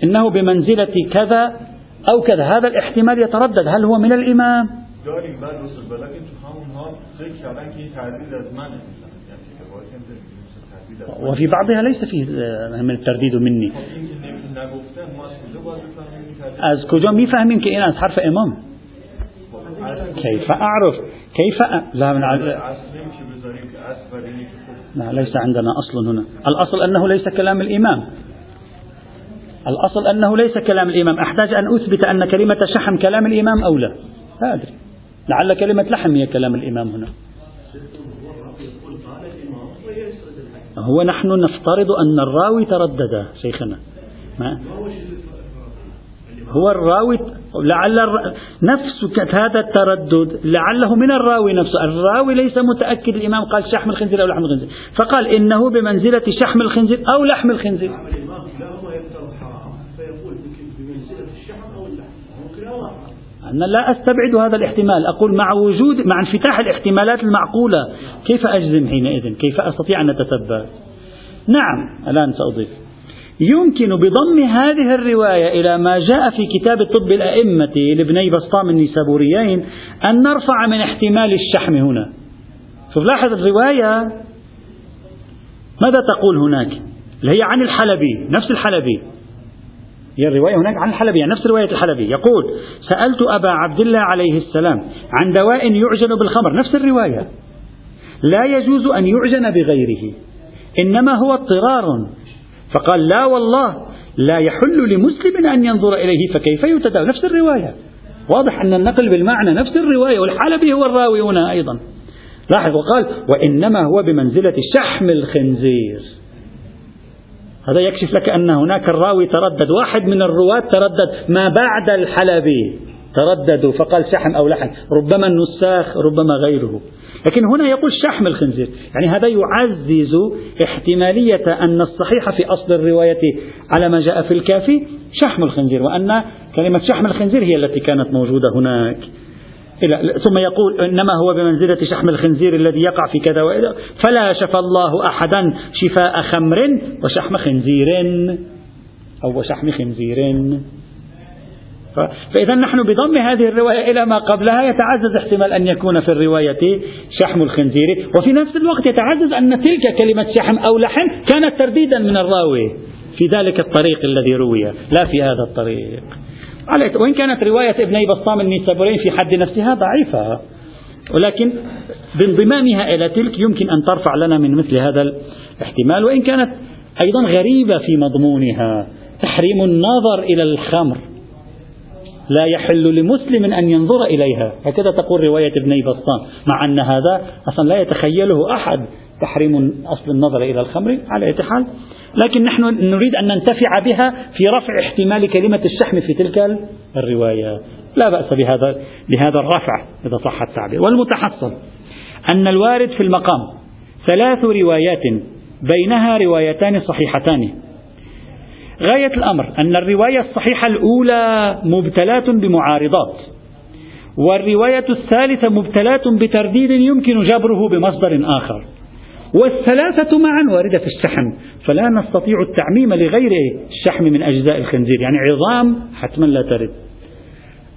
إنه بمنزلة كذا أو كذا. هذا الاحتمال يتردد. هل هو من الإمام؟ وفي بعضها ليس فيه من الترديد مني. از کجا میفهمیم که این از حرف امام؟ كيف أعرف؟ كيف. لا من. لا ليس عندنا أصل هنا. الأصل أنه ليس كلام الإمام. الأصل أنه ليس كلام الإمام. أحتاج أن أثبت أن كلمة شحم كلام الإمام أو لا. لا أدري. لعل كلمة لحم هي كلام الإمام هنا. هو نحن نفترض أن الراوي تردد شيخنا. ما؟ هو الراوي لعل نفس هذا التردد لعله من الراوي نفسه. الراوي ليس متأكد الإمام قال شحم الخنزير أو لحم الخنزير. فقال إنه بمنزلة شحم الخنزير أو لحم الخنزير. أنا لا أستبعد هذا الاحتمال. أقول مع وجود مع انفتاح الاحتمالات المعقولة كيف أجزم حينئذ؟ كيف أستطيع أن أتتبع؟ نعم الآن سأضيف. يمكن بضم هذه الرواية إلى ما جاء في كتاب طب الأئمة لابني بسطام النيسابوريين أن نرفع من احتمال الشحم هنا. شوف لاحظ الرواية؟ ماذا تقول هناك؟ اللي هي عن الحلبي نفس الحلبي. هي الرواية هناك عن الحلبي يعني نفس رواية الحلبي. يقول سألت أبا عبد الله عليه السلام عن دواء يعجن بالخمر. نفس الرواية. لا يجوز أن يعجن بغيره إنما هو اضطرار. فقال لا والله لا يحل لمسلم أن ينظر إليه فكيف يتداول نفس الرواية. واضح أن النقل بالمعنى نفس الرواية والحلبي هو الراوي هنا أيضا. لاحظ وقال وإنما هو بمنزلة شحم الخنزير. هذا يكشف لك أن هناك الراوي تردد واحد من الرواة تردد ما بعد الحلبي. ترددوا فقال شحم أو لحم ربما النساخ ربما غيره. لكن هنا يقول شحم الخنزير. يعني هذا يعزز احتمالية أن الصحيح في أصل الرواية على ما جاء في الكافي شحم الخنزير وأن كلمة شحم الخنزير هي التي كانت موجودة هناك. ثم يقول إنما هو بمنزلة شحم الخنزير الذي يقع في كذا وإذا. فلا شفى الله أحدا شفاء خمر وشحم خنزير. أو شحم خنزير. فإذا نحن بضم هذه الرواية إلى ما قبلها يتعزز احتمال أن يكون في الرواية شحم الخنزير. وفي نفس الوقت يتعزز أن تلك كلمة شحم أو لحم كانت ترديدا من الراوي في ذلك الطريق الذي روي لا في هذا الطريق. وإن كانت رواية ابني بسطام النيسابورين في حد نفسها ضعيفة. ولكن بانضمامها إلى تلك يمكن أن ترفع لنا من مثل هذا الاحتمال. وإن كانت أيضا غريبة في مضمونها. تحريم النظر إلى الخمر. لا يحل لمسلم أن ينظر إليها. هكذا تقول رواية ابني بسطام. مع أن هذا أصلا لا يتخيله أحد. تحريم أصل النظر إلى الخمر على أي حال. لكن نحن نريد أن ننتفع بها في رفع احتمال كلمة الشحم في تلك الرواية. لا بأس بهذا بهذا الرفع إذا صح التعبير. والمتحصل أن الوارد في المقام ثلاث روايات بينها روايتان صحيحتان. غاية الأمر أن الرواية الصحيحة الأولى مبتلاة بمعارضات والرواية الثالثة مبتلاة بترديد يمكن جبره بمصدر آخر. والثلاثة معا واردة في الشحم فلا نستطيع التعميم لغير الشحم من أجزاء الخنزير. يعني عظام حتما لا ترد.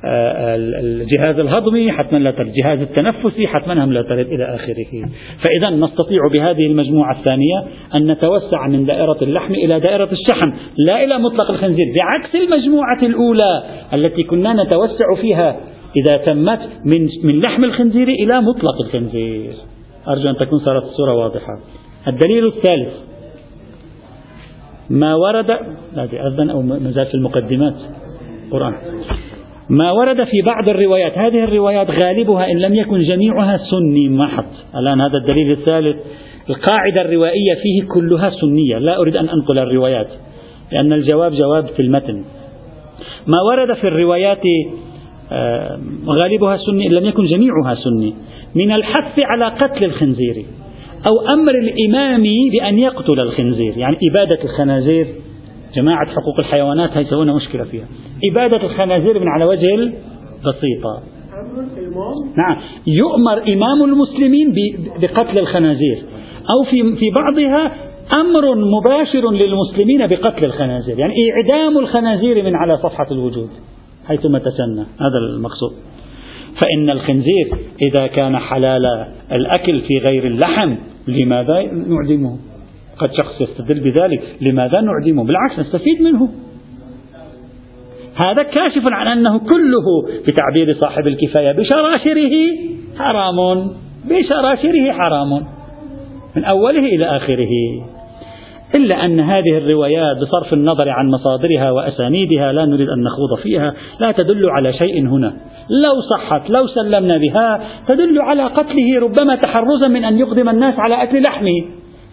آه، الجهاز الهضمي حتما لا ترد. الجهاز التنفسي حتما هم لا ترد إلى آخره. فإذا نستطيع بهذه المجموعة الثانية أن نتوسع من دائرة اللحم إلى دائرة الشحم لا إلى مطلق الخنزير. بعكس المجموعة الأولى التي كنا نتوسع فيها إذا تمت من من لحم الخنزير إلى مطلق الخنزير. أرجو أن تكون صارت الصورة واضحة. الدليل الثالث ما ورد لا أذن أو مازال في المقدمات. قرآن. ما ورد في بعض الروايات هذه الروايات غالبها إن لم يكن جميعها سني محض الآن هذا الدليل الثالث القاعدة الروائية فيه كلها سنية. لا أريد أن أنقل الروايات لأن الجواب جواب في المتن. ما ورد في الروايات آه، غالبها سني إن لم يكن جميعها سني. من الحث على قتل الخنزير أو أمر الإمام بأن يقتل الخنزير. يعني إبادة الخنازير جماعة حقوق الحيوانات هيسوون مشكلة فيها. إبادة الخنازير من على وجه البسيطة. نعم. يؤمر إمام المسلمين بقتل الخنازير. أو في في بعضها أمر مباشر للمسلمين بقتل الخنازير. يعني إعدام الخنازير من على صفحة الوجود. حيثما تسنى. هذا المقصود. فإن الخنزير إذا كان حلال الأكل في غير اللحم لماذا نعدمه؟ قد شخص يستدل بذلك لماذا نعدمه؟ بالعكس نستفيد منه. هذا كاشف عن أنه كله بتعبير صاحب الكفاية بشراشره حرام. بشراشره حرام. من أوله إلى آخره. إلا أن هذه الروايات بصرف النظر عن مصادرها وأسانيدها لا نريد أن نخوض فيها لا تدل على شيء هنا. لو صحت لو سلمنا بها تدل على قتله ربما تحرزا من أن يقدم الناس على أكل لحمه.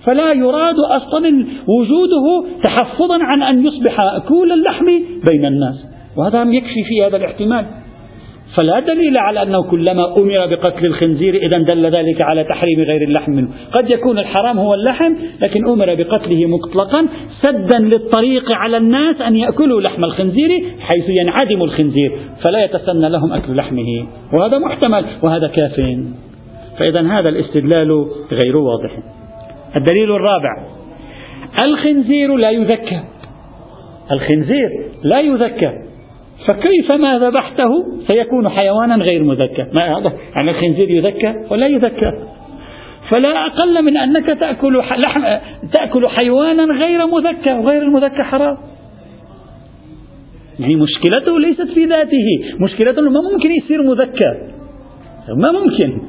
فلا يراد أصلا وجوده تحفظا عن أن يصبح أكول اللحم بين الناس. وهذا يكفي في هذا الاحتمال. فلا دليل على أنه كلما أمر بقتل الخنزير إذا دل ذلك على تحريم غير اللحم منه. قد يكون الحرام هو اللحم لكن أمر بقتله مطلقا سدا للطريق على الناس أن يأكلوا لحم الخنزير حيث ينعدم الخنزير فلا يتسنى لهم أكل لحمه. وهذا محتمل وهذا كاف. فإذا هذا الاستدلال غير واضح. الدليل الرابع الخنزير لا يذكى. الخنزير لا يذكى. فكيف ما ذبحته سيكون حيوانا غير مذكى؟ ما يعني الخنزير يذكى ولا يذكى. فلا أقل من أنك تأكل لحم تأكل حيوانا غير مذكى وغير المذكى حرام. يعني مشكلته ليست في ذاته. مشكلته ما ممكن يصير مذكى. ما ممكن.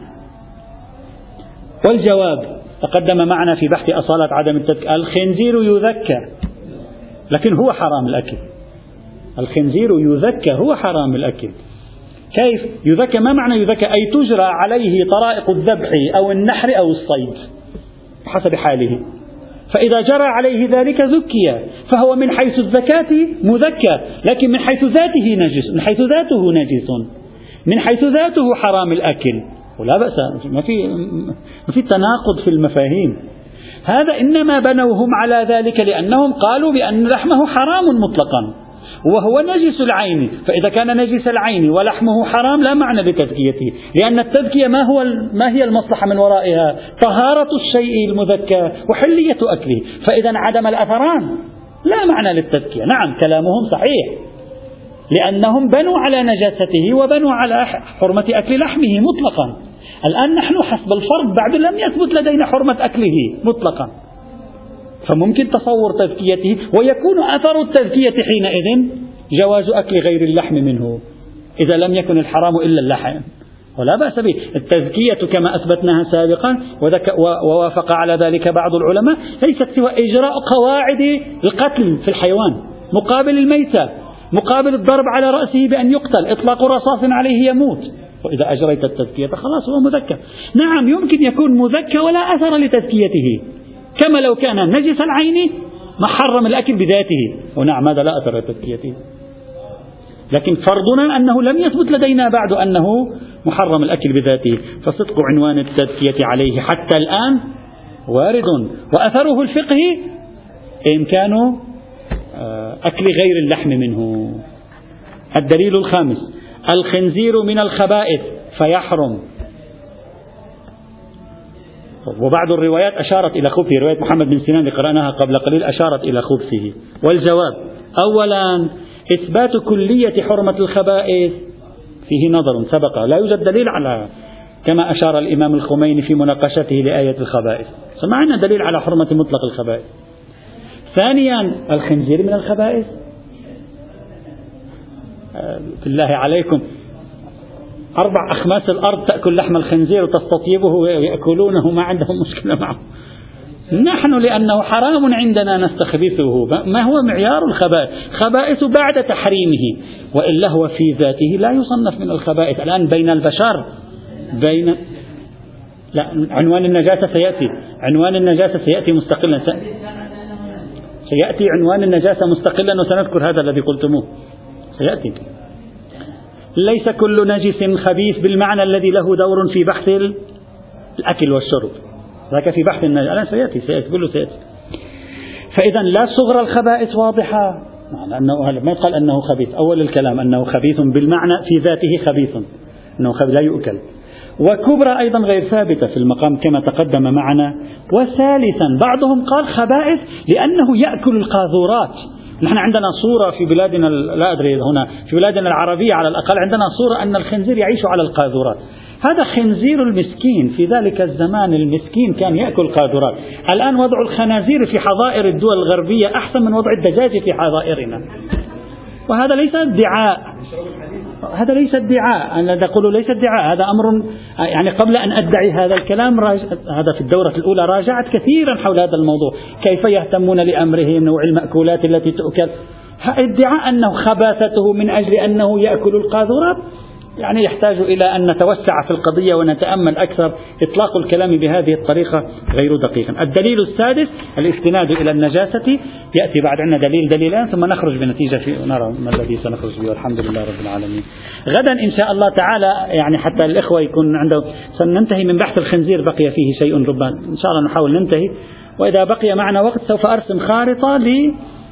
والجواب تقدم معنا في بحث أصالة عدم التذكية الخنزير يذكى لكن هو حرام الأكل. الخنزير يذكى هو حرام الأكل. كيف؟ يذكى ما معنى يذكى؟ أي تجرى عليه طرائق الذبح أو النحر أو الصيد حسب حاله. فإذا جرى عليه ذلك ذكي فهو من حيث الزكاة مذكى لكن من حيث ذاته نجس من حيث ذاته نجس. من حيث ذاته حرام الأكل. ولا بأس ما في ما في تناقض في المفاهيم. هذا إنما بنوهم على ذلك لأنهم قالوا بأن لحمه حرام مطلقا. وهو نجس العين. فإذا كان نجس العين ولحمه حرام لا معنى لتزكيته لأن التزكية ما, هو ما هي المصلحة من ورائها؟ طهارة الشيء المذكى وحلية أكله. فإذا عدم الأثران لا معنى للتزكية نعم كلامهم صحيح. لأنهم بنوا على نجاسته وبنوا على حرمة أكل لحمه مطلقا. الآن نحن حسب الفرض بعد لم يثبت لدينا حرمة أكله مطلقا. فممكن تصور تزكيته ويكون أثر التزكية حينئذ جواز أكل غير اللحم منه إذا لم يكن الحرام إلا اللحم. ولا بأس به. التزكية كما أثبتناها سابقا ووافق على ذلك بعض العلماء ليست سوى إجراء قواعد القتل في الحيوان مقابل الميتة مقابل الضرب على رأسه بأن يقتل إطلاق رصاص عليه يموت. وإذا أجريت التزكية خلاص هو مذكى نعم يمكن يكون مذكى ولا أثر لتزكيته كما لو كان نجس العين محرم الأكل بذاته. ونعم هذا لا أثر لتزكيته لكن فرضنا أنه لم يثبت لدينا بعد أنه محرم الأكل بذاته. فصدق عنوان التزكية عليه حتى الآن وارد. وأثره الفقهي إمكان آه، أكل غير اللحم منه. الدليل الخامس الخنزير من الخبائث فيحرم. وبعض الروايات أشارت إلى خبثه رواية محمد بن سنان اللي قرأناها قبل قليل أشارت إلى خبثه والجواب أولا إثبات كلية حرمة الخبائث. فيه نظر سبق. لا يوجد دليل على كما أشار الإمام الخميني في مناقشته لآية الخبائث. ما عندنا دليل على حرمة مطلق الخبائث. ثانيا الخنزير من الخبائث. آه، بالله عليكم. أربع أخماس الأرض تأكل لحم الخنزير وتستطيبه ويأكلونه ما عندهم <laughs> مشكلة معه. نحن لأنه حرام عندنا نستخبثه. ما هو معيار الخبائث؟ خبائث بعد تحريمه. وإلا هو في ذاته لا يصنف من الخبائث. الآن بين البشر بين لا عنوان النجاسة سيأتي. عنوان النجاسة سيأتي مستقلا. سيأتي عنوان النجاسة مستقلا وسنذكر هذا الذي قلتموه. سيأتي. ليس كل نجس خبيث بالمعنى الذي له دور في بحث الأكل والشرب. ذاك في بحث النجاسة الآن سيأتي سيأتي كله سيأتي. فإذا لا صغر الخبائث واضحة. أنه ما قال أنه خبيث. أول الكلام أنه خبيث بالمعنى في ذاته خبيث. أنه خبيث لا يؤكل. وكبرى أيضا غير ثابتة في المقام كما تقدم معنا. وثالثا بعضهم قال خبائث لأنه يأكل القاذورات. نحن عندنا صورة في بلادنا لا أدري هنا في بلادنا العربية على الأقل عندنا صورة أن الخنزير يعيش على القاذورات. هذا خنزير المسكين في ذلك الزمان المسكين كان يأكل قاذورات. الآن وضع الخنازير في حظائر الدول الغربية أحسن من وضع الدجاج في حظائرنا. وهذا ليس ادعاء هذا ليس ادعاء. أنا أقول ليس ادعاء. هذا أمر يعني قبل أن أدعي هذا الكلام هذا في الدورة الأولى راجعت كثيرا حول هذا الموضوع. كيف يهتمون لأمرهم؟ نوع المأكولات التي تؤكل. ادعاء أنه خباثته من أجل أنه يأكل القاذورات. يعني يحتاج إلى أن نتوسع في القضية ونتأمل أكثر. إطلاق الكلام بهذه الطريقة غير دقيق. الدليل السادس الاستناد إلى النجاسة. يأتي بعد عندنا دليل دليلان ثم نخرج بنتيجة في نرى ما الذي سنخرج به. والحمد لله رب العالمين. غدا إن شاء الله تعالى يعني حتى الإخوة يكون عنده سننتهي من بحث الخنزير بقي فيه شيء ربما. إن شاء الله نحاول ننتهي. وإذا بقي معنا وقت سوف أرسم خارطة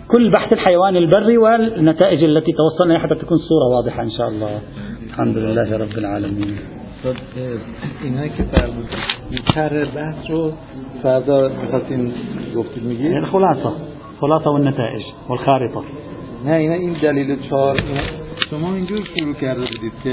لكل بحث الحيوان البري والنتائج التي توصلنا حتى تكون الصورة واضحة إن شاء الله. الحمد لله رب العالمين. اینایی که فرمود طرح بحث رو فردا میخواستین گفتید میگید الخلاصة خلاصة. والنتائج والخارطة نه اینا این دلیل چهار شما اینجور شروع کرده بودید که